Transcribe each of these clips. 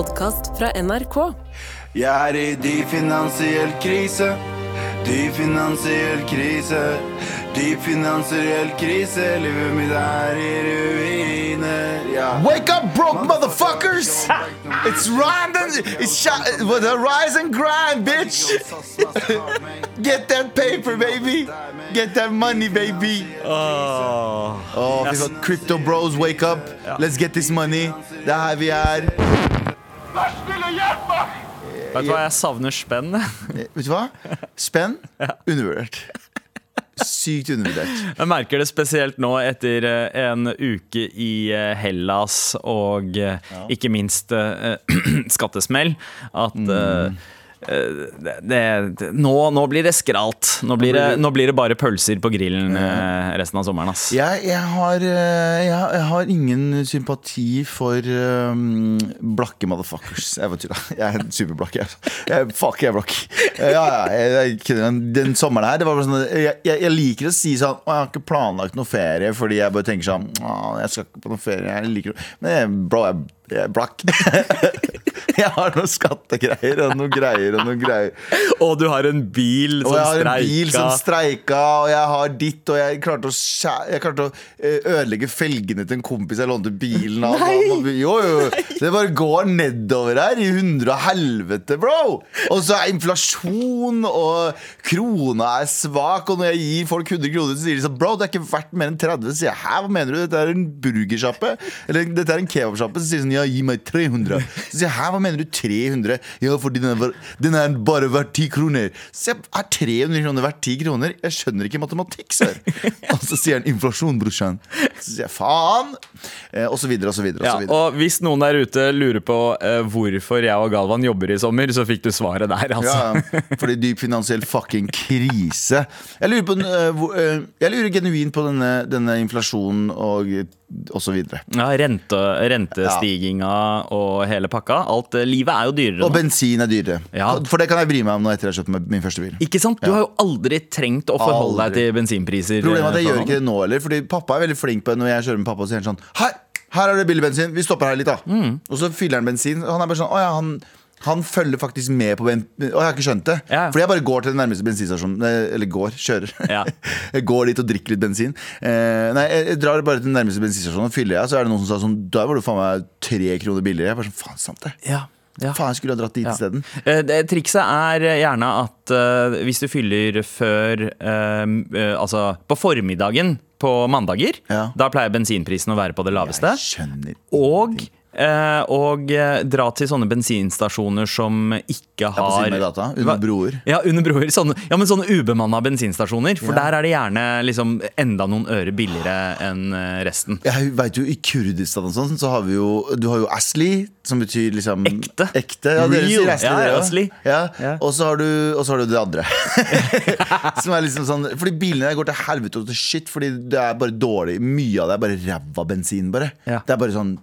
podkast fra NRK. Jeg er i dyp finansiell krise. Dyp finansiell krise. Dyp finansiell krise. Livet mitt er i ruiner. Ja. Wake up, broke motherfuckers! It's random. It's with a rise and grind, bitch. Get that paper, baby. Get that money, baby. Oh, Oh. Crypto bros, wake up. Let's get this money. Det er her vi er. Vet du hva, jeg savner spenn. Eh, Vet du hva? Spenn. Undervurdert. Sykt undervurdert. Jeg merker det spesielt nå etter eh, en uke i eh, Hellas og ikke minst skattesmell, at eh, det, det, nå, nå blir det skralt. Nå blir det, nå blir det bare pølser på grillen eh, resten av sommeren. Ass. Jeg, jeg, har, eh, jeg, jeg har ingen sympati for um, blakke motherfuckers. Jeg vet ikke, jeg er superblakk. Jeg. Jeg, fuck, jeg er blakk. Ja, ja, kødder. den sommeren her det var bare sånn, jeg, liker å si sånn jeg har ikke planlagt noe ferie, fordi jeg bare tenker sånn jeg skal ikke på noe ferie. Jeg liker. Men bro, jeg, blakk. Jeg har noen skattegreier og noen greier og noen greier. Og du har en bil Og jeg har en bil som streika. streika, og jeg har ditt, og jeg klarte å, jeg klarte å eh, ødelegge felgene til en kompis jeg lånte bilen av. Og- Jo, jo, det bare går nedover her i hundre og helvete, bro! Og så er inflasjon, og krona er svak, og når jeg gir folk 100 kroner, så sier de sånn Bro, det er ikke verdt mer enn 30. Så sier jeg hæ, hva mener du? Dette er en burgersjappe? Eller dette er en kebabsjappe? Så sier de sånn ja, gi meg 300. Så sier hæ, hva mener du 300? Ja, fordi den er, den er bare verdt 10 kroner. Så jeg, er 300 kroner verdt 10 kroner? Jeg skjønner ikke matematikk, sør. Og så sier han inflasjon, brorsan. Så sier jeg faen! Eh, og så videre og så videre. Og så videre. og hvis noen der ute lurer på uh, hvorfor jeg og Galvan jobber i sommer, så fikk du svaret der, altså. Ja, fordi dyp finansiell fucking krise. Jeg lurer, på, uh, eh, jeg lurer genuint på denne, denne inflasjonen og, så videre. Ja, rente, rentestiginga og hele pakka. Alt, eh, livet er jo dyrere Og nå. bensin er dyrere. Ja. For det kan jeg bry meg om nå etter jeg har kjøpt min første bil. Ikke sant? Du har jo aldri trengt å forholde Aldri. deg til bensinpriser. Problemet er at jeg eh, gjør ikke det nå heller. Fordi pappa er veldig flink på det når jeg kjører med pappa. Og sier han sånn Her, her er det billig bensin, vi stopper her litt, da. Mm. Og så fyller han bensin. Og han er bare sånn Å ja, han han følger faktisk med på ben... Å, jeg har ikke skjønt det. Ja. Fordi jeg bare går til den nærmeste bensinstasjonen. Eller går, kjører. Ja. går dit og drikker litt bensin. Eh, nei, jeg, drar bare til den nærmeste bensinstasjonen og fyller jeg. Så er det noen som sa sånn Da var du faen meg tre kroner billigere. Jeg bare sånn, faen sant det Ja, ja. Faen, jeg skulle ha dratt dit Ja. isteden. Eh, Trikset er gjerne at eh, hvis du fyller før eh, eh, Altså på formiddagen på mandager, Ja. da pleier bensinprisen å være på det laveste. Jeg skjønner Og, og eh, dra til sånne bensinstasjoner som ikke på har siden av gata, under broer. Ja, under broer. Sånne, ja, men sånne ubemanna bensinstasjoner. For Ja. der er det gjerne liksom enda noen øre billigere enn eh, resten. Jeg vet jo, I Kurdistan og sånn Så har vi jo Du har jo Asli, som betyr liksom Ekte. Ekte, ja, Real. Asli, Ja. Asli. Ja. Ja. Og så har, du- har du det andre. som er liksom sånn Fordi bilene der går til helvete og til shit, fordi det er bare dårlig. Mye av det er bare ræva bensin, bare. Ja. Det er bare sånn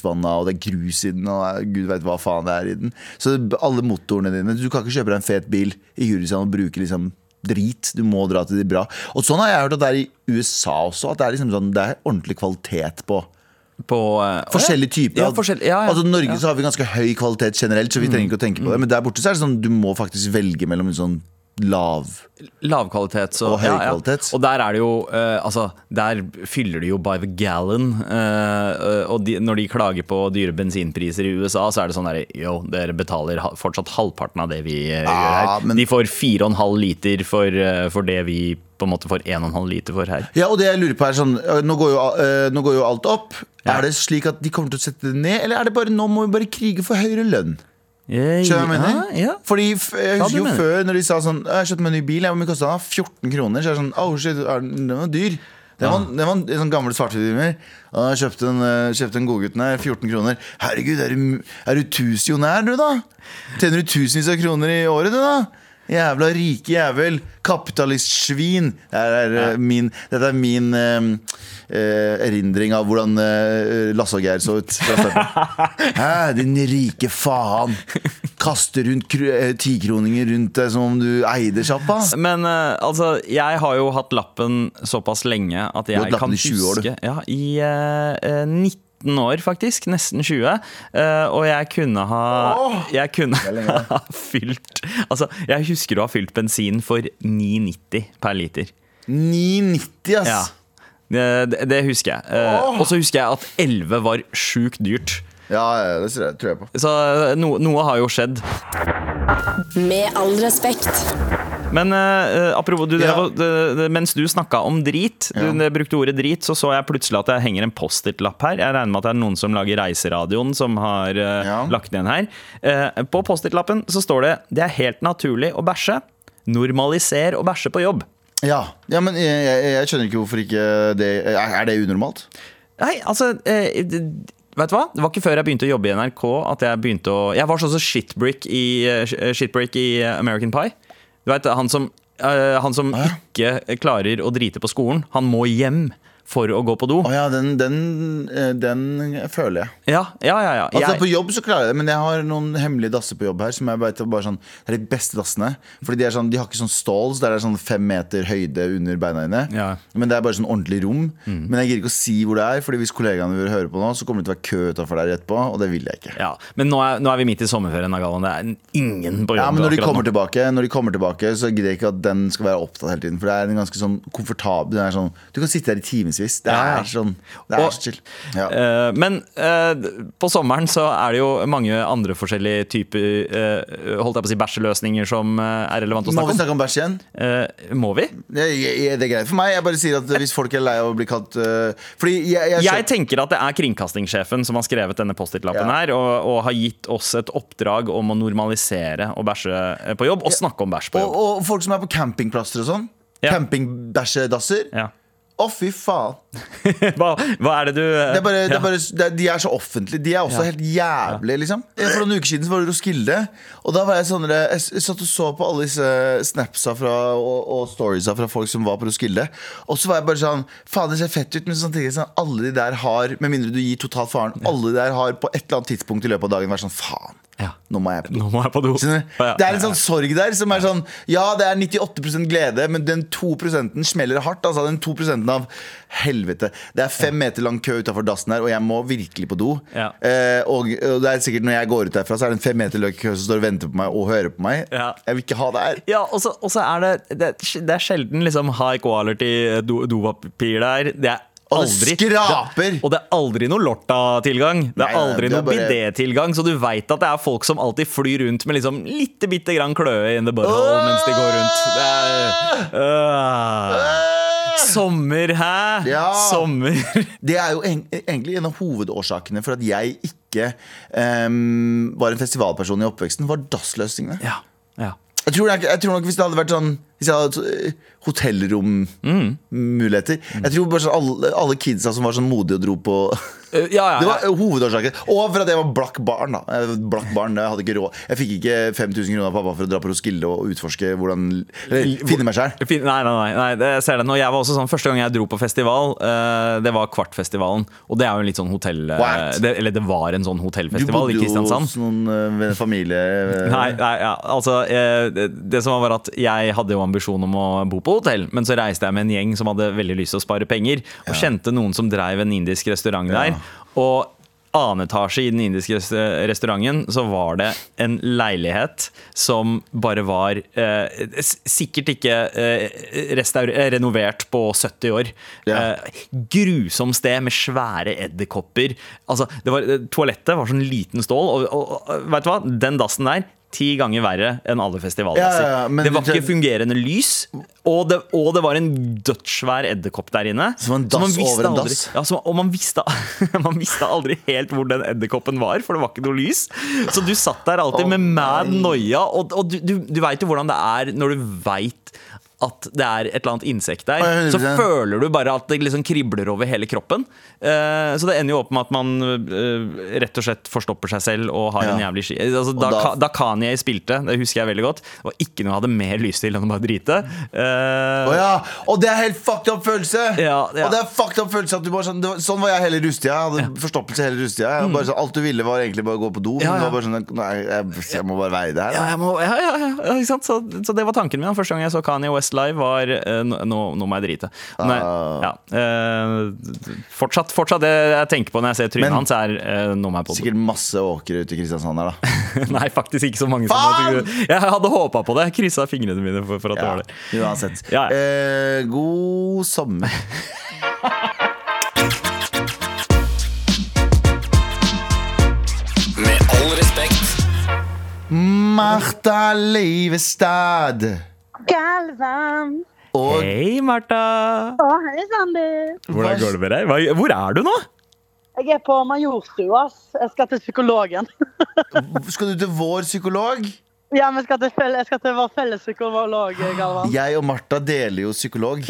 semi-utvanna, og det er grus i den, og gud vet hva faen det er i den. Så alle motorene dine Du kan ikke kjøpe deg en fet bil i Kurdistan og bruke liksom drit. Du må dra til de bra. Og sånn har jeg hørt at det er i USA også. At det er liksom sånn Det er ordentlig kvalitet på På uh, Forskjellige typer. Ja, forskjell- ja, ja. Altså Norge Ja. Mm. så har vi ganske høy kvalitet generelt, så vi trenger ikke å tenke på det. Men der borte så er det sånn du må faktisk velge mellom en sånn lav Lavkvalitet og, høykvalitet. Ja, ja. Og der er det jo uh, Altså, der fyller de jo by the gallon. Uh, og de, når de klager på dyre bensinpriser i USA, så er det sånn derre Yo, dere betaler fortsatt halvparten av det vi eh, gjør her. men- De får 4,5 liter for, for det vi på en måte får 1,5 liter for her. Ja, og det jeg lurer på er sånn Nå går jo, nå går jo alt opp. Ja. Er det slik at de kommer til å sette det ned, eller er det bare nå må vi bare krige for høyere lønn? Skjønner du hva jeg mener? Ja, ja. Fordi f- Jeg husker jo mener. før når de sa sånn Jeg kjøpte meg en ny bil, jeg, hvor mye kosta den? 14 kroner. Så er det sånn Oh shit, er den, den var dyr. Det var, det var en sånn gamle svartfilmer. Og jeg kjøpte en, øh, kjøpte en godgutten her, 14 kroner. Herregud, er du, er du tusenjonær, du, da? Tjener du tusenvis av kroner i året, du, da? Jævla rike jævel. Kapitalistsvin. Det er, øh, min, dette er min øh, erindring av hvordan uh, Lasse og Geir så ut. Hæ, din rike faen. Kaster rundt kr- eh, tikroninger rundt deg som om du eide sjappa. Men uh, altså, jeg har jo hatt lappen såpass lenge at jeg du har hatt lappen kan i 20 år, du. huske Ja, i eh, eh, 19 år, faktisk. Nesten 20. eh, og jeg kunne ha Jeg kunne ha fylt Altså, jeg husker å ha fylt bensin for 9,90 per liter. 9,90, ass. Ja. Det, det, husker jeg. Eh, og så husker jeg at 11 var sjukt dyrt. Ja, ja, det tror jeg- på. Så eh, no, noe har jo skjedd. Med all respekt. Men uh, apropos, du, Ja. det- mens du snakka om drit, du Ja. brukte ordet drit, så så jeg plutselig at det henger en Post-It-lapp her. Jeg regner med at det er noen som lager Reiseradioen som har uh, Ja. lagt den her. Uh, på Post-It-lappen så står det 'Det er helt naturlig å bæsje'. Normaliser å bæsje på jobb. Ja, ja men jeg, jeg, jeg skjønner ikke hvorfor ikke det Er det unormalt? Nei, altså uh, Vet du hva? Det var ikke før jeg begynte å jobbe i NRK at jeg begynte å Jeg var sånn som shitbrick i, shitbrick i American Pie. Du vet, han som, eh, han som ikke klarer å drite på skolen, han må hjem for å gå på do. Oh, ja, den, den, eh, den føler jeg. Ja, ja, ja. ja. Altså Jeg- På jobb så klarer jeg det, men jeg har noen hemmelige dasser på jobb her. Som jeg vet bare sånn Det er de beste dassene. Fordi de, er sånn, de har ikke sånn stalls der det er sånn fem meter høyde under beina dine. Ja. Men det er bare sånn ordentlig rom. Men jeg gidder ikke å si hvor det er, Fordi hvis kollegaene vil høre på nå, så kommer det til å være kø utafor der etterpå, og det vil jeg ikke. ja. Men nå er, nå er vi midt i sommerferien, Galvan. Det er ingen på jobb. Ja, men når de, kommer nå. tilbake, når de kommer tilbake, så gidder jeg ikke at den skal være opptatt hele tiden. For det er en ganske sånn komfortabel sånn, Du kan sitte der i timevis. Det Ja, ja. er sånn Det er Og- så chill. Ja. Eh, men uh, på sommeren så er det jo mange andre forskjellige typer uh, Holdt jeg på å si bæsjeløsninger som er relevant å snakke om. Må vi snakke om. bæsj igjen? Må vi? Det, jeg, det er greit for meg. Jeg bare sier at hvis folk er lei av å bli kalt uh, Fordi jeg, jeg, Jeg tenker at det er kringkastingssjefen som har skrevet denne Post-It-lappen Ja. her, og, og har gitt oss et oppdrag om å normalisere å bæsje på jobb, og snakke om bæsj på og, jobb. og folk som er på campingplasser og sånn. Ja. Campingbæsjedasser. Ja. Å, fy faen. hva, hva er det du Det er bare, det er bare, det er, de er så offentlige. De er også helt jævlige, liksom. For noen uker siden så var det Roskilde, og da var jeg sånn Jeg satt og så på alle disse snapsa fra, og, og storiesa fra folk som var på Roskilde, og så var jeg bare sånn Faen, det ser fett ut, men samtidig sånn Alle de der har, med mindre du gir totalt faren, alle de der har på et eller annet tidspunkt i løpet av dagen vært sånn Faen, Ja. nå må jeg på do. Nå må jeg på do. Det er en sånn sorg der som er sånn Ja, det er 98% glede, men den 2% smeller hardt. Altså den 2% av helvete. Det er fem meter lang kø utafor dassen her, og jeg må virkelig på do. Ja. Eh, og, og det er sikkert når jeg går ut derfra, så er det en fem meter lang kø som står og venter på meg og hører på meg. Ja. Jeg vil ikke ha det her. Ja, og så er det, det Det er sjelden liksom high quality do- dopapir der. Det er Og det skraper! Det, og det er aldri noe Lorta-tilgang. Det er aldri noe bare- bidé-tilgang, så du veit at det er folk som alltid flyr rundt med liksom litt bitte grann kløe in the butthole mens de går rundt. Det er øh. Sommer, hæ? Ja. Sommer. Det er jo egentlig en av hovedårsakene for at jeg ikke um, var en festivalperson i oppveksten, var dassløsningene. Ja, ja. Jeg tror, nok, jeg tror nok hvis det hadde vært sånn Hvis jeg hadde hatt hotellrommuligheter. Jeg tror bare sånn alle, alle kidsa som var sånn modige og dro på Øh, ja, ja, Det var ja. eh, hovedårsaken. Og for at jeg var blakk barn. da Blakk barn, Jeg hadde ikke råd Jeg fikk ikke 5000 kroner av pappa for å dra på Roskilde og utforske hvordan Eller finne meg sjæl. Nei, nei, nei, nei det, jeg ser det. Når jeg var også sånn, Første gang jeg dro på festival, eh, det var Kvartfestivalen. Og det er jo en litt sånn hotell... eh, det, eller det var en sånn Du hotellfestival bodde i Kristiansand. hos noen eh, familie eh, Nei, nei, ja, altså eh, det, det som var at Jeg hadde jo ambisjon om å bo på hotell, men så reiste jeg med en gjeng som hadde veldig lyst til å spare penger, og kjente noen som dreiv en indisk restaurant der. Og annen etasje i den indiske restauranten så var det en leilighet som bare var eh, sikkert ikke eh, eh, renovert på 70 år. Ja. Eh, grusom sted med svære edderkopper. Altså, var, eh, toalettet var sånn liten stål, og, og, og vet du hva? Den dassen der Ti ganger verre enn alle festivaler Ja, ja, det var ikke fungerende lys, og det, og det var en dødssvær edderkopp der inne. Som en dass over en dass. Ja, og man visste, man visste aldri helt hvor den edderkoppen var, for det var ikke noe lys. Så du satt der alltid oh, med mad noia, og, og du, du, du veit jo hvordan det er når du veit at det er et eller annet insekt der, så føler du bare at det liksom kribler over hele kroppen. Eh, så det ender jo opp med at man eh, rett og slett forstopper seg selv og har Ja. en jævlig ski. Altså, da, da- da Kanye spilte, det husker jeg veldig godt, og ikke noe jeg hadde mer lyst til enn å bare drite. Eh, oh ja, Og det er helt fucked up følelse! Ja, ja. Og det er fucked up følelse at du bare sånn, var, Sånn var jeg hele rustia. Jeg hadde forstoppelse hele rustia. Mm. Bare sånn, alt du ville, var egentlig bare å gå på do. Ja, ja. bare sånn, nei, jeg, jeg må bare der. Ja, jeg må? Så, så det var tanken min første gang jeg så Kanye West Live var eh, Nå, nå må jeg drite. Nei, Ah. ja, eh, fortsatt, fortsatt det jeg tenker på når jeg ser trynet Men- hans, er eh, nå må jeg på do. Sikkert masse åkre ute i Kristiansand der, da. Nei, faktisk ikke så mange som Faen! Jeg hadde håpa på det. Jeg kryssa fingrene mine for, for at det var det. uansett. Ja, ja. Eh, god sommer. Med all respekt. Martha Leivestad. Galvan. Og Hei, Martha! Å, hei, Sander. Hvordan går det med deg? Hvor er du nå? Jeg er på Majorstua. Jeg skal til psykologen. skal du til vår psykolog? Ja, men jeg skal til, jeg skal til vår felles psykolog, Galvan. Jeg og Martha deler jo psykolog.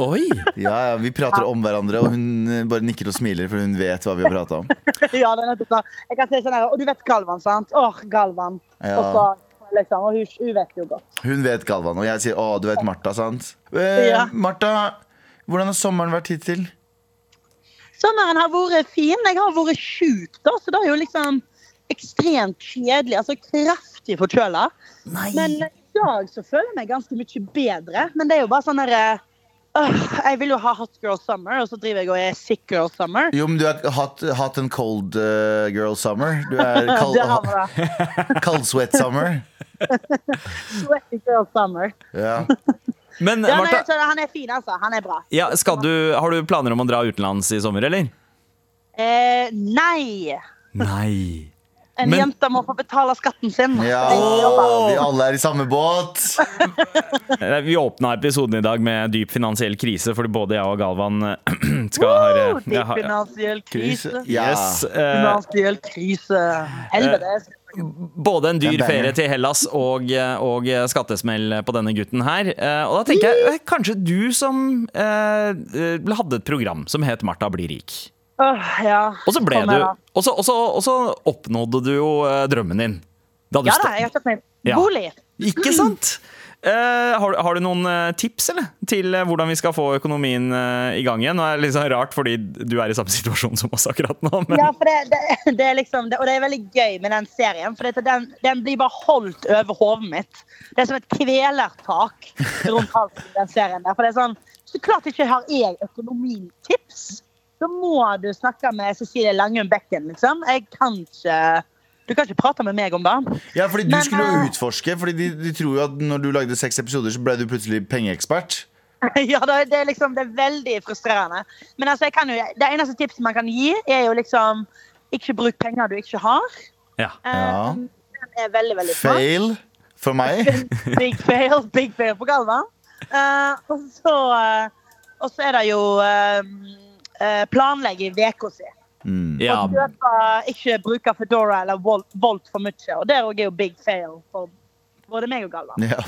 Oi! Ja, ja, Vi prater om hverandre, og hun eh, bare nikker og smiler, for hun vet hva vi har prata om. Ja, det er nettopp det. Jeg kan si sånn her, Og du vet Galvan, sant? Åh, Galvan. Ja. Og så, liksom, og hun, hun vet jo godt. Hun vet Galvan, og jeg sier 'Å, du vet Martha', sant? Eh, Ja. Martha, hvordan har sommeren vært hittil? Sommeren har vært fin. Jeg har vært sjuk, da, så det er jo liksom ekstremt kjedelig. Altså kraftig forkjøla. Men i dag så føler jeg meg ganske mye bedre. Men det er jo bare sånn derre øh, Jeg vil jo ha hot girl summer, og så driver jeg og er sick girl summer. Jo, men du er hot, hot and cold uh, girl summer. Du er kald, Det har vi da. kaldsweat summer. Sweaty girl summer. Ja. Men Ja, nei, Martha, så han er fin, altså. Han er bra. ja, skal du, har du planer om å dra utenlands i sommer, eller? Eh, nei. Nei. En Men- jente må få betale skatten sin. ja. Vi alle er i samme båt. Vi åpna episoden i dag med dyp finansiell krise, fordi både jeg og Galvan eh, skal ha Woo, jeg Dyp har- finansiell krise. Ja. Yes, uh, Finansiell krise. Helvete. både en dyr er ferie til Hellas og, og skattesmell på denne gutten her. Og da tenker jeg kanskje du som hadde et program som het Martha blir rik. Åh, ja. Og så ble Sånn du. Og så, oppnådde du jo eh, drømmen din. Ja da, jeg har kjøpt meg Ja. bolig. Ikke sant? Uh, har, du- har du noen eh, tips eller? til hvordan vi skal få økonomien uh, i gang igjen? Nå er det litt sånn rart fordi du er i samme situasjon som oss akkurat nå. Men Ja, det, det, det liksom, det, og det er veldig gøy med den serien. For det, den, den blir bare holdt over hodet mitt. Det er som et kvelertak rundt halsen i den serien. der. For det er sånn, Så klart ikke har jeg økonomitips. Da må du snakke med Cecilie Langum Bekken, liksom. Jeg kan ikke Du kan ikke prate med meg om det. Ja, fordi du Men, skulle jo eh, utforske, Fordi de, de tror jo at når du lagde seks episoder, så ble du plutselig pengeekspert. Ja, det, er- det, er liksom, det er veldig frustrerende. Men altså, jeg kan jo, det eneste tipset man kan gi, er jo liksom Ikke bruk penger du ikke har. ja. Ja. Eh, Den er veldig, veldig smart. Fail for meg. Big fail, big fail på Galvan. Uh, og, så, eh, og så er det jo uh, planlegge i uka si. Mm. ja. Og kjøpe- ikke bruke Foodora eller Volt, Volt for mye. Og det er jo big fail for både meg og Galvan. Ja.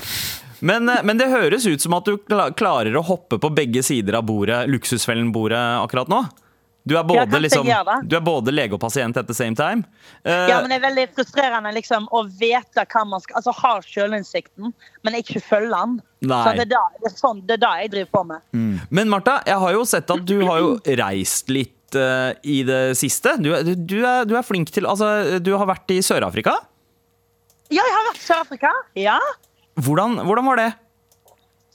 Men, eh, men det høres ut som at du klarer å hoppe på begge sider av bordet, luksusfellen-bordet akkurat nå. Du er, både, liksom, du er både lege og pasient at the same time. Uh, Ja, men det er veldig frustrerende liksom, å vite hva man skal Altså ha sjølinnsikten, men ikke følge den. Det, er da, det, er sånn, det er da jeg driver på med. Men Martha, jeg har jo sett at du har jo reist litt uh, i det siste. Du, du, er, du er flink til Altså, du har vært i Sør-Afrika. Ja, jeg har vært i Sør-Afrika. Ja. Hvordan, hvordan var det?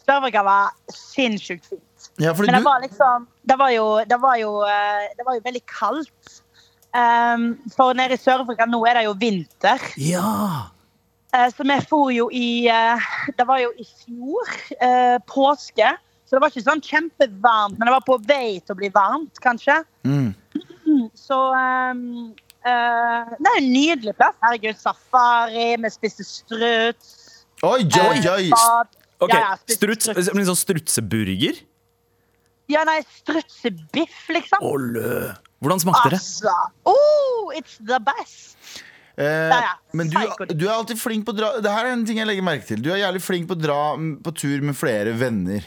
Sør-Afrika var sinnssykt fint. Ja, fordi Men det du, var liksom Det var jo, det var jo, eh, det var jo veldig kaldt. Um, for nede i Sør-Afrika nå er det jo vinter. Ja. Uh, så vi for jo i uh, Det var jo i fjor, uh, påske. Så det var ikke sånn kjempevarmt, men det var på vei til å bli varmt, kanskje. mm. Så um, uh, Det er en nydelig plass. Herregud, safari, vi spiste struts. Oi, oi, oi! struts, Litt sånn strutseburger? Ja, nei, strutsebiff, liksom. Olle. Hvordan smakte det? Altså, oh, it's the best. Eh, ja. men du, du er alltid flink på å dra Det her er en ting jeg legger merke til. Du er jævlig flink på å dra på tur med flere venner.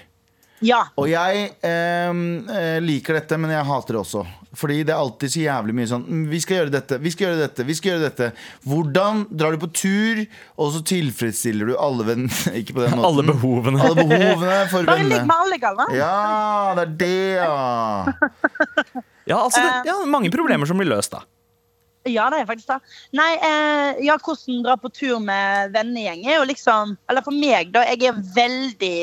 Ja. Og jeg ehm, eh, liker dette, men jeg hater det også. Fordi det er alltid så jævlig mye sånn mm, Vi skal gjøre dette, vi skal gjøre dette, vi skal gjøre dette. Hvordan drar du på tur, og så tilfredsstiller du alle venn... Ikke på den måten. Alle behovene. Alle behovene for Bare ligg vennene. med alle, Galvan. Ja, det er det, ja. Ja, altså, det, ja, mange problemer som blir løst, da. Ja, det er faktisk det. Nei, eh, ja, hvordan dra på tur med vennegjeng er jo liksom Eller for meg, da. Jeg er veldig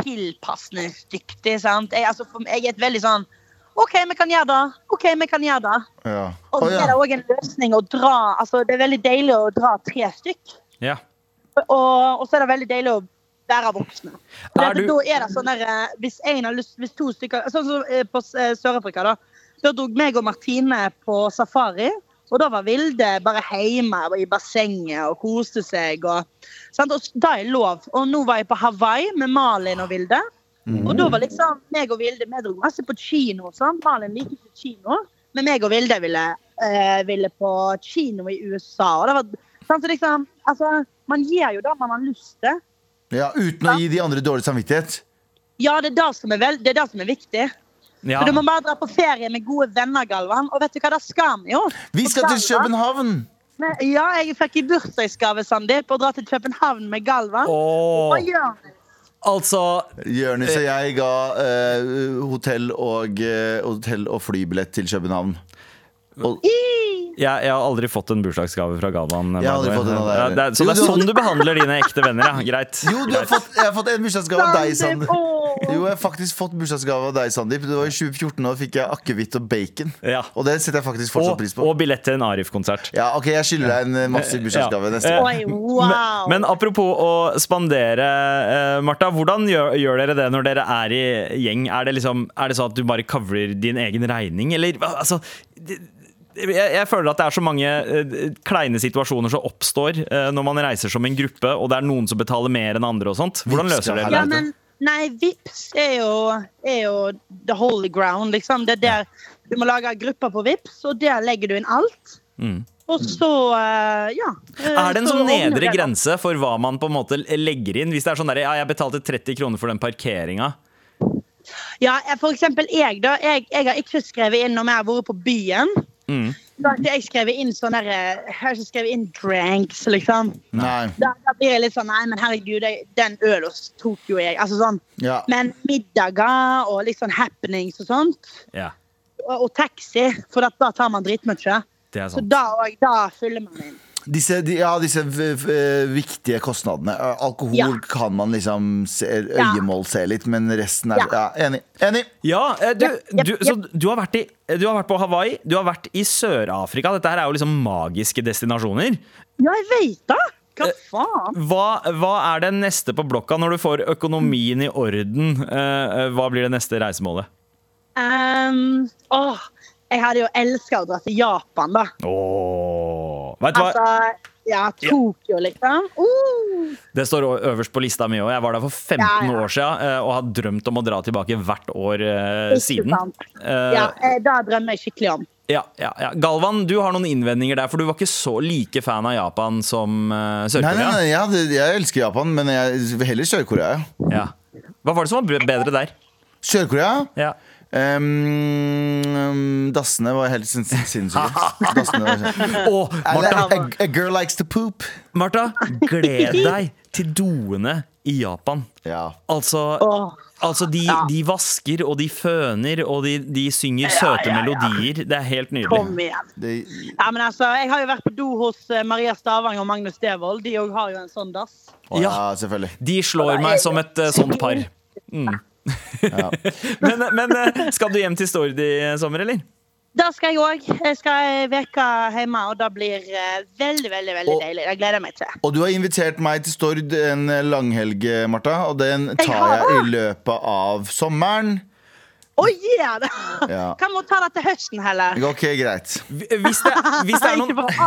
tilpasningsdyktig, sant. Jeg, altså, jeg er et veldig sånn OK, vi kan gjøre det. OK, vi kan gjøre det. Ja. Og så ja. er det òg en løsning å dra Altså, det er veldig deilig å dra tre stykk. Ja. Og, og så er det veldig deilig å være voksne. Er du- Da er det sånn der, eh, hvis, lyst, hvis to stykker Sånn som eh, på eh, Sør-Afrika, da. Da dro meg og Martine på safari. Og da var Vilde bare hjemme i bassenget og koste seg. Og, sant? og da er lov. Og nå var jeg på Hawaii med Malin og Vilde. Og da var liksom meg og Vilde Vi dro masse på kino. Sant? Malin liker ikke kino, men meg og Vilde ville, eh, ville på kino i USA. Og det var, sant? Så liksom, altså, man gjør jo det man har lyst til. ja, uten å gi de andre dårlig samvittighet. Ja, det er det som er, vel, det er, det som er viktig. Ja. For Du må bare dra på ferie med gode venner, Galvan. Og vet du hva, det skal vi jo. Vi skal til København! Men- Ja, jeg fikk i bursdagsgave, Sandeep, å dra til København med Galvan. Åh, Hva gjør vi? altså Jørnis og jeg ga eh, hotell, og, eh, hotell og flybillett til København. Og, jeg, jeg har aldri fått en bursdagsgave fra Galvan. Jeg har aldri fått en av deg, Ja, det er, så Jo, det er du- sånn du behandler dine ekte venner, ja. Greit. jo, du har Greit. fått, jeg har fått en bursdagsgave av deg, åh. Jo, jeg har faktisk fått bursdagsgave av deg, Sandeep. Det var i 2014, og da fikk jeg akevitt og bacon. Ja. Og det setter jeg faktisk fortsatt Og, pris på. og billett til en Arif-konsert. Ja, ok, Jeg skylder deg en eh, massiv bursdagsgave neste gang. Wow. Men apropos å spandere, uh, Martha. Hvordan gjør, gjør dere det når dere er i gjeng? Er det, liksom, er det sånn at du bare covrer din egen regning, eller altså det, jeg, jeg føler at det er så mange eh, kleine situasjoner som oppstår eh, når man reiser som en gruppe, og det er noen som betaler mer enn andre og sånt. Hvordan løser dere det? Ja, men nei, Vips er jo, er jo the holy ground, liksom. Det er der du må lage grupper på Vips, og der legger du inn alt. Mm. Og så, eh, ja. Er det en sånn nedre grense for hva man på en måte legger inn? Hvis det er sånn der, ja, jeg betalte 30 kroner for den parkeringa. Ja, for eksempel jeg, da. Jeg, jeg har ikke skrevet inn når jeg har vært på byen. Mm. Da har ikke jeg skrevet inn sånn der eh, Jeg har ikke skrevet inn dranks, liksom. Nei. Da, da blir jeg litt sånn Nei, men herregud, jeg, den ølen tok jo jeg. Altså sånn. Ja. Men middager og litt sånn happenings og sånt. Ja, Og, og taxi, for at da tar man dritmye. Så da, og, da fyller man inn. Disse, de, ja, disse v- v- viktige kostnadene. Eh, Alkohol Ja. kan man liksom se, øyemål se litt, men resten er Ja. ja, Enig. Enig. Ja, eh, du, du, så du har, vært i, du har vært på Hawaii, du har vært i Sør-Afrika. Dette her er jo liksom magiske destinasjoner. Ja, jeg vet det! Hva Eh, faen? Hva, hva er det neste på blokka når du får økonomien i orden? Eh, eh, hva blir det neste reisemålet? Um, åh, jeg hadde jo elska å dra til Japan, da. Åh, vet du hva? Altså, ja, Tokyo, liksom. Uh, Det står øverst på lista mi òg. Jeg var der for 15 Ja, ja. år siden eh, og har drømt om å dra tilbake hvert år uh, siden. Eh, Ja, da drømmer jeg skikkelig om. ja, ja, ja. Galvan, du har noen innvendinger der, for du var ikke så like fan av Japan som eh, Nei, nei, Sør-Korea. nei, ja, det, jeg elsker Japan, men jeg vil heller Sør-Korea. ja. Ja. Hva var det som var bedre der? Sør-Korea? Ja. Um, um, dassene var helt sin- sinnssyke. Sånn- Martha, a, a girl likes to poop. Martha, gled deg til doene i Japan. Ja. Altså, altså de, Ja. de vasker og de føner og de, de synger søte ja, ja. melodier. Det er helt Kom nydelig. igjen. Ja, men altså, Jeg har jo vært på do hos eh, Maria Stavang og Magnus Devold. De òg har jo en sånn dass. ja, Ja. selvfølgelig. De slår meg som et uh, sånt par. Mm. Ja. Men, men eh, skal du hjem til Stord i sommer, eller? Da skal jeg òg. Jeg skal ei uke hjemme, og det blir eh, veldig veldig, veldig Og- deilig. Det gleder jeg meg til. Og du har invitert meg til Stord en langhelg, Martha, og den tar jeg, jeg i løpet av sommeren. Å, gjør det! Ja. Kan vi ta det til høsten heller? Ok, greit. Hvis det, hvis det er Ikke noen for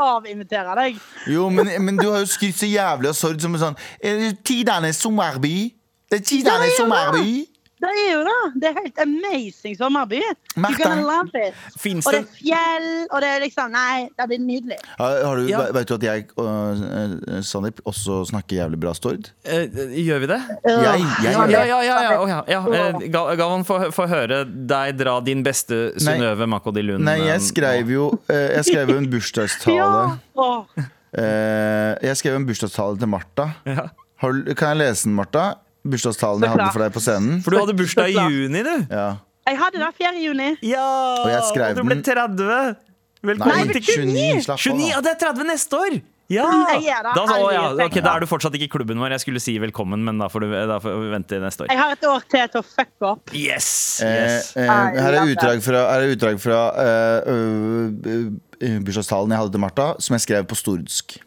å avinvitere, deg. Jo, men, men du har jo skrytt så jævlig av Sord som en sånn eh, Tidenes sommerby. Det er ja. sommerby. Det er jo det. Det er helt amazing sommerby. Martha. You're gonna love it. Fins Og det det er fjell, og det er liksom Nei, det blir nydelig. Har, har du, Ja. Vet du at jeg og uh, Sandeep også snakker jævlig bra Stord? Uh, Gjør vi det? Jeg, jeg, Ja, jeg, ja, ja. ja, ja, ja. Eh, Galvan, få få høre deg dra din beste Synnøve Makodi Lund. Nei, jeg skrev jo Jeg skrev jo en bursdagstale Ja. Åh. Eh, Jeg skrev en bursdagstale til Martha. Ja. Har, kan jeg lese den, Martha? Bursdagstalen jeg hadde for deg på scenen? For du hadde bursdag i juni, du. Ja. Jeg hadde det 4. juni. Ja! Og jeg skrev du ble 30. Velkommen Nei, til 29. 29, ja, det er 30 neste år! Ja! Det. Da, så, ja, Okay, da er du fortsatt ikke i klubben vår. Jeg skulle si velkommen, men da får du, da får vi vente neste år. Jeg har et år til til å fucke opp. Yes! Eh, yes. eh, her er utdrag fra, her er utdrag fra uh, øh, bursdagstalen jeg hadde til Martha, som jeg skrev på stordsk.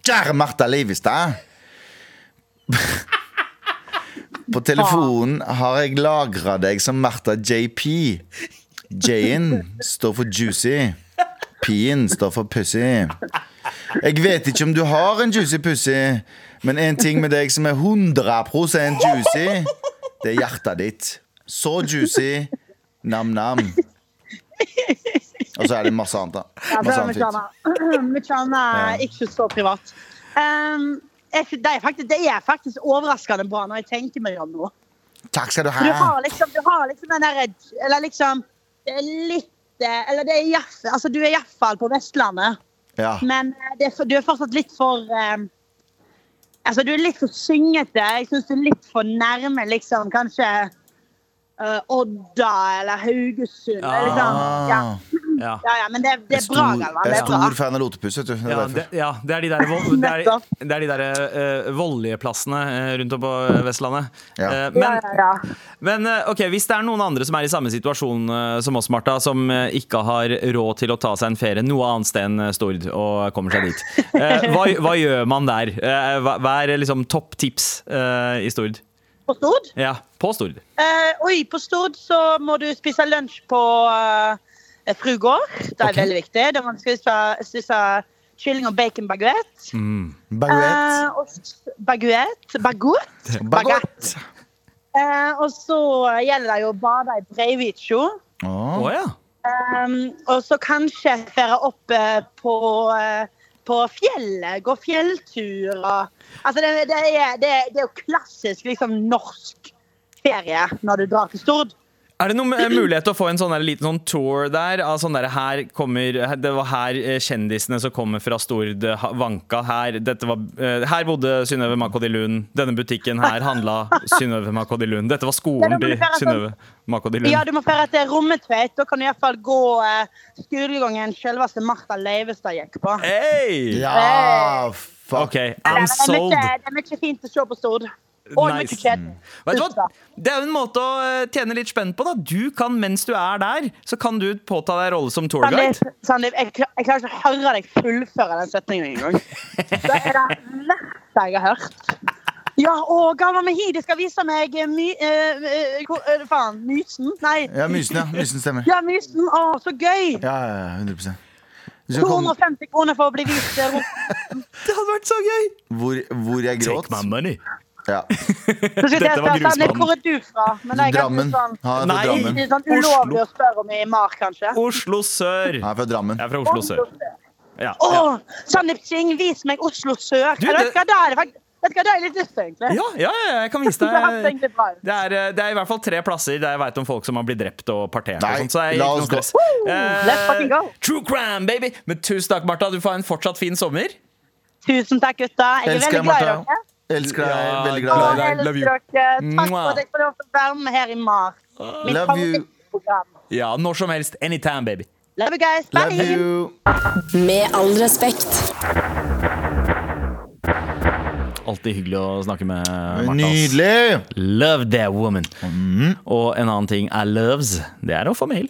Kjære Martha Leivestad. På telefonen har jeg lagra deg som Martha JP. J-en står for juicy. P-en står for pussy. Jeg vet ikke om du har en juicy pussy, men en ting med deg som er 100% juicy, det er hjertet ditt. Så juicy. Nam-nam. Og så er det masse annet, da. Masse annet fint. ikke så privat. Um, jeg, det, er faktisk, det er faktisk overraskende bra når jeg tenker meg om nå. Takk skal du ha. Du ha. har liksom, du har liksom den derre Eller liksom Det er litt eh, Eller det er iallfall Altså, du er iallfall på Vestlandet, Ja. men eh, det er, du er fortsatt litt for um, Altså, du er litt for syngete. Jeg syns du er litt for nærme, liksom, kanskje uh, Odda eller Haugesund. eller Liksom. Ja. Ja. ja, ja, men det, det er bra, Galvan. jeg er bra. stor fan av Lotepus, vet du. Det er Ja, det, ja, det er de der, det er, det er de der uh, voldelige plassene eh, rundt om på Vestlandet. Ja. Uh, men, ja, ja. men eh, ok, hvis det er noen andre som er i samme situasjon uh, som oss, Martha, som eh, ikke har råd til å ta seg en ferie noe annet sted enn eh, Stord og kommer seg dit, eh, hva, hva gjør man der? Eh, hva, hva er liksom topp tips eh, i Stord? På Stord? Ja, på Stord. Eh, oi, på Stord så må du spise lunsj på uh, Frugård. Det er okay. veldig viktig. Da er du spise, spise kylling og bacon baguette. Baguette. Eh, baguette. Baguette. Baguette. Eh, og så gjelder det jo å bade i Breivitsjo. Å Åh. ja. Eh, og så kanskje fære opp eh, på, eh, på fjellet. Gå fjelltur og Altså, det, det, er, det, det er jo klassisk liksom norsk ferie når du drar til Stord. Er det noen mulighet til å få en sånn der, liten sånn tour der? Av sånn der, her kommer, det var her eh, kjendisene som kommer fra Stord, vanka. Her, dette var, eh, her bodde Synnøve Makodi Lund. Denne butikken her handla Synnøve Makodi Lund. Dette var skolen til du sånn- Synnøve Makodi Lund. Ja, du må fære til Rommetveit. Da kan du iallfall gå eh, skolegangen selveste Martha Leivestad gikk på. Hey! Ja, fuck. OK, I'm sold. det er mye fint å se på Stord. Og Nice. hva? Det er jo en måte å eh, tjene litt spenn på. da Du kan, Mens du er der, så kan du påta deg rolle som tourguide. Sandeep, Sandeep, jeg, klar, jeg klarer ikke å høre deg fullføre den setningen engang. Det er det verste jeg har hørt. Ja, å, Galvan Mehidi skal vise meg eh, my, uh, uh, hvor- eh, Faen, Mysen? Nei. Ja, Mysen, ja. Mysen stemmer. Ja, Mysen. Å, så gøy! Ja, ja, ja, 100 du skal komme, 250 kroner for å bli vist rundt. Det hadde vært så gøy! hvor, hvor jeg gråt. Take my money. Ja. Dette var grusbanen. Hvor er du fra? Men er Drammen. sånn, Nei. Drammen. sånn ulovlig å spørre om i Mar, kanskje. Oslo sør. Jeg er fra Drammen. Jeg er fra Oslo sør. Ja, Å, Oh, Sandeep Singh, vis meg Oslo sør. Du, det- hva, er det faktisk Vet du hva, det er litt lyst egentlig. Ja, ja, ja, jeg kan vise deg. Det er, eh, det er i hvert fall tre plasser der jeg vet om folk som har blitt drept og partert. Nei, og sånt, så la oss gå. let's go. true crime, baby! Men tusen takk, Martha. Du får ha en fortsatt fin sommer. Tusen takk, gutta. Jeg er Elsker veldig glad i dere. Elsker deg. Ja, Veldig glad i deg. Love you. Takk for at jeg får lov til å være med her i mars. Mitt Love you. Ja, Når som helst. Anytime, baby. Love you guys. Bye. Love you. Med all respekt. Alltid hyggelig å snakke med Martha. Nydelig. Love that woman. Og en annen ting I loves, det er å få mail.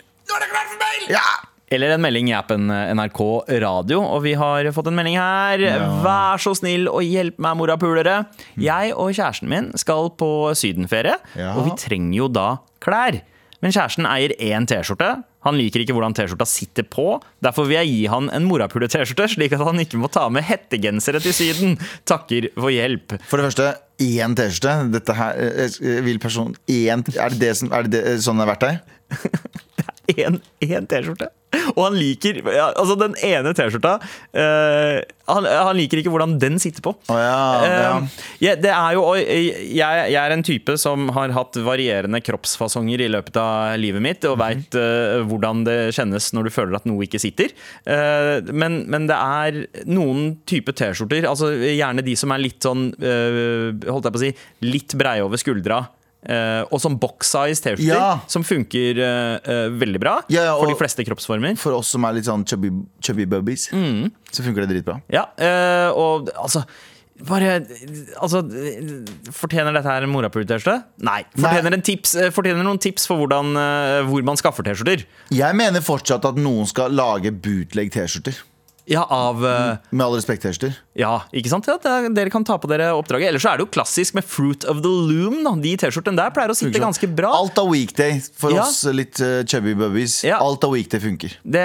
Ja. Eller en melding i appen NRK Radio. Og vi har fått en melding her. Vær så snill og hjelp meg, morapulere. Jeg og kjæresten min skal på sydenferie, Ja. og vi trenger jo da klær. Men kjæresten eier én T-skjorte. Han liker ikke hvordan T-skjorta sitter på. Derfor vil jeg gi han en morapule-T-skjorte, slik at han ikke må ta med hettegensere til Syden. Takker for hjelp. For det første, én T-skjorte. Dette her eh, vil person én Er det, det som, er det, det sånn det har vært det er én T-skjorte. Og han liker Altså, den ene T-skjorta uh, han, han liker ikke hvordan den sitter på. Oh, ja, ja. Eh, ja, det er jo og jeg, jeg er en type som har hatt varierende kroppsfasonger i løpet av livet mitt, og veit hvordan det kjennes når du føler at noe ikke sitter. Eh, men, men det er noen type T-skjorter, altså gjerne de som er litt sånn eh, Holdt jeg på å si litt breie over skuldra. Eh, og som box size T-skjorter, Ja. som funker uh, uh, veldig bra Ja, for de fleste kroppsformer. For oss som er litt sånn chubby, chubby bubbies, Mm. så funker det dritbra. Ja, og altså bare, altså, Fortjener dette her en morapuler-T-skjorte? Nei. Fortjener, en tips, fortjener noen tips for hvordan, hvor man skaffer T-skjorter? Jeg mener fortsatt at noen skal lage bootleg T-skjorter. Ja, av eh, Med all respekt, T-skjorter. Ja, ikke sant? Ja, dere kan ta på dere oppdraget. Ellers så er det jo klassisk med Fruit of the Loom. Da. De T-skjortene der pleier å sitte ganske bra. Alt av weekday for Ja. oss litt uh, chubby bubbies. Ja. Alt av weekday funker. Det,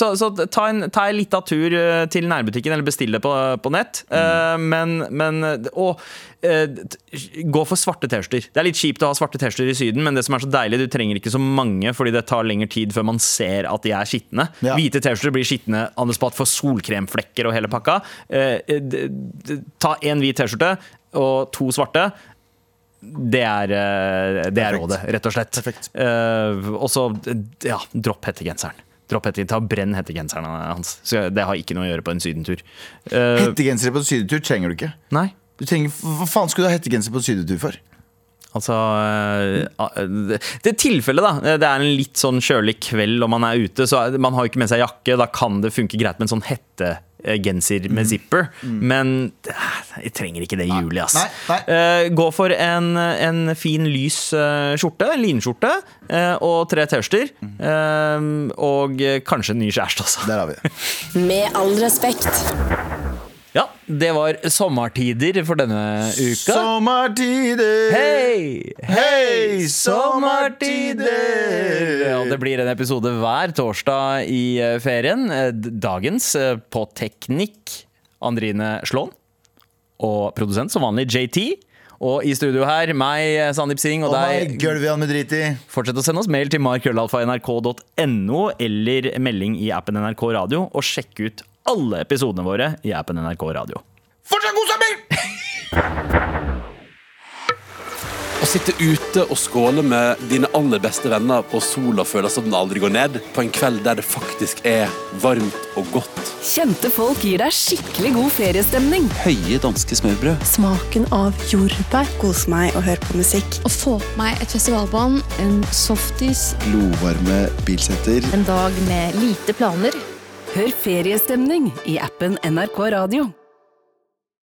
så så ta, en, ta en lita tur eh, til nærbutikken, eller bestill det på, på nett. Eh, men, men Og gå for svarte T-skjorter. Det er litt kjipt å ha svarte T-skjorter i Syden, men det som er så deilig, du trenger ikke så mange, fordi det tar lengre tid før man ser at de er skitne. Ja. Hvite T-skjorter blir skitne the spot for solkremflekker og hele pakka. Eh, d- ta én hvit T-skjorte og to svarte. Det er, eh, det er rådet, rett og slett. Eh, og så ja, dropp hettegenseren. Dropp hettegenseren, ta Brenn hettegenseren hans. Så det har ikke noe å gjøre på en sydentur. Uh, Hettegensere på en sydentur trenger du ikke. nei. Du trenger, Hva faen skulle du ha hettegenser på sydetur for? Altså eh, Det tilfellet, da. Det er en litt sånn kjølig kveld og man er ute, så man har jo ikke med seg jakke. Da kan det funke greit med en sånn hettegenser med zipper. Men eh, jeg trenger ikke det i juli, ass. Nei, nei. Eh, gå for en, en fin, lys skjorte, linskjorte, eh, og tre T-skjorter. Mm. og kanskje en ny kjæreste også. Der har vi det. Med all respekt. Ja, det var sommertider for denne uka. Sommertider! Hei! Hei, sommertider! Ja, det blir en episode hver torsdag i eh, ferien. Eh, Dagens eh, på teknikk Andrine Slåen. Og produsent som vanlig JT. Og i studio her, meg, Sandeep Singh, og Og deg. Fortsett å sende oss mail til markrøllalfa.nrk.no eller melding i appen NRK Radio. Og sjekk ut alle episodene våre i appen NRK Radio. Fortsatt god sommer! Å sitte ute og skåle med dine aller beste venner og sola føles som den aldri går ned, på en kveld der det faktisk er varmt og godt. Kjente folk gir deg skikkelig god feriestemning. Høye danske smørbrød. Smaken av jordbær. Kose meg og høre på musikk. Å få på meg et festivalbånd, en softis, Glovarme bilsetter. en dag med lite planer. Hør feriestemning i appen NRK Radio.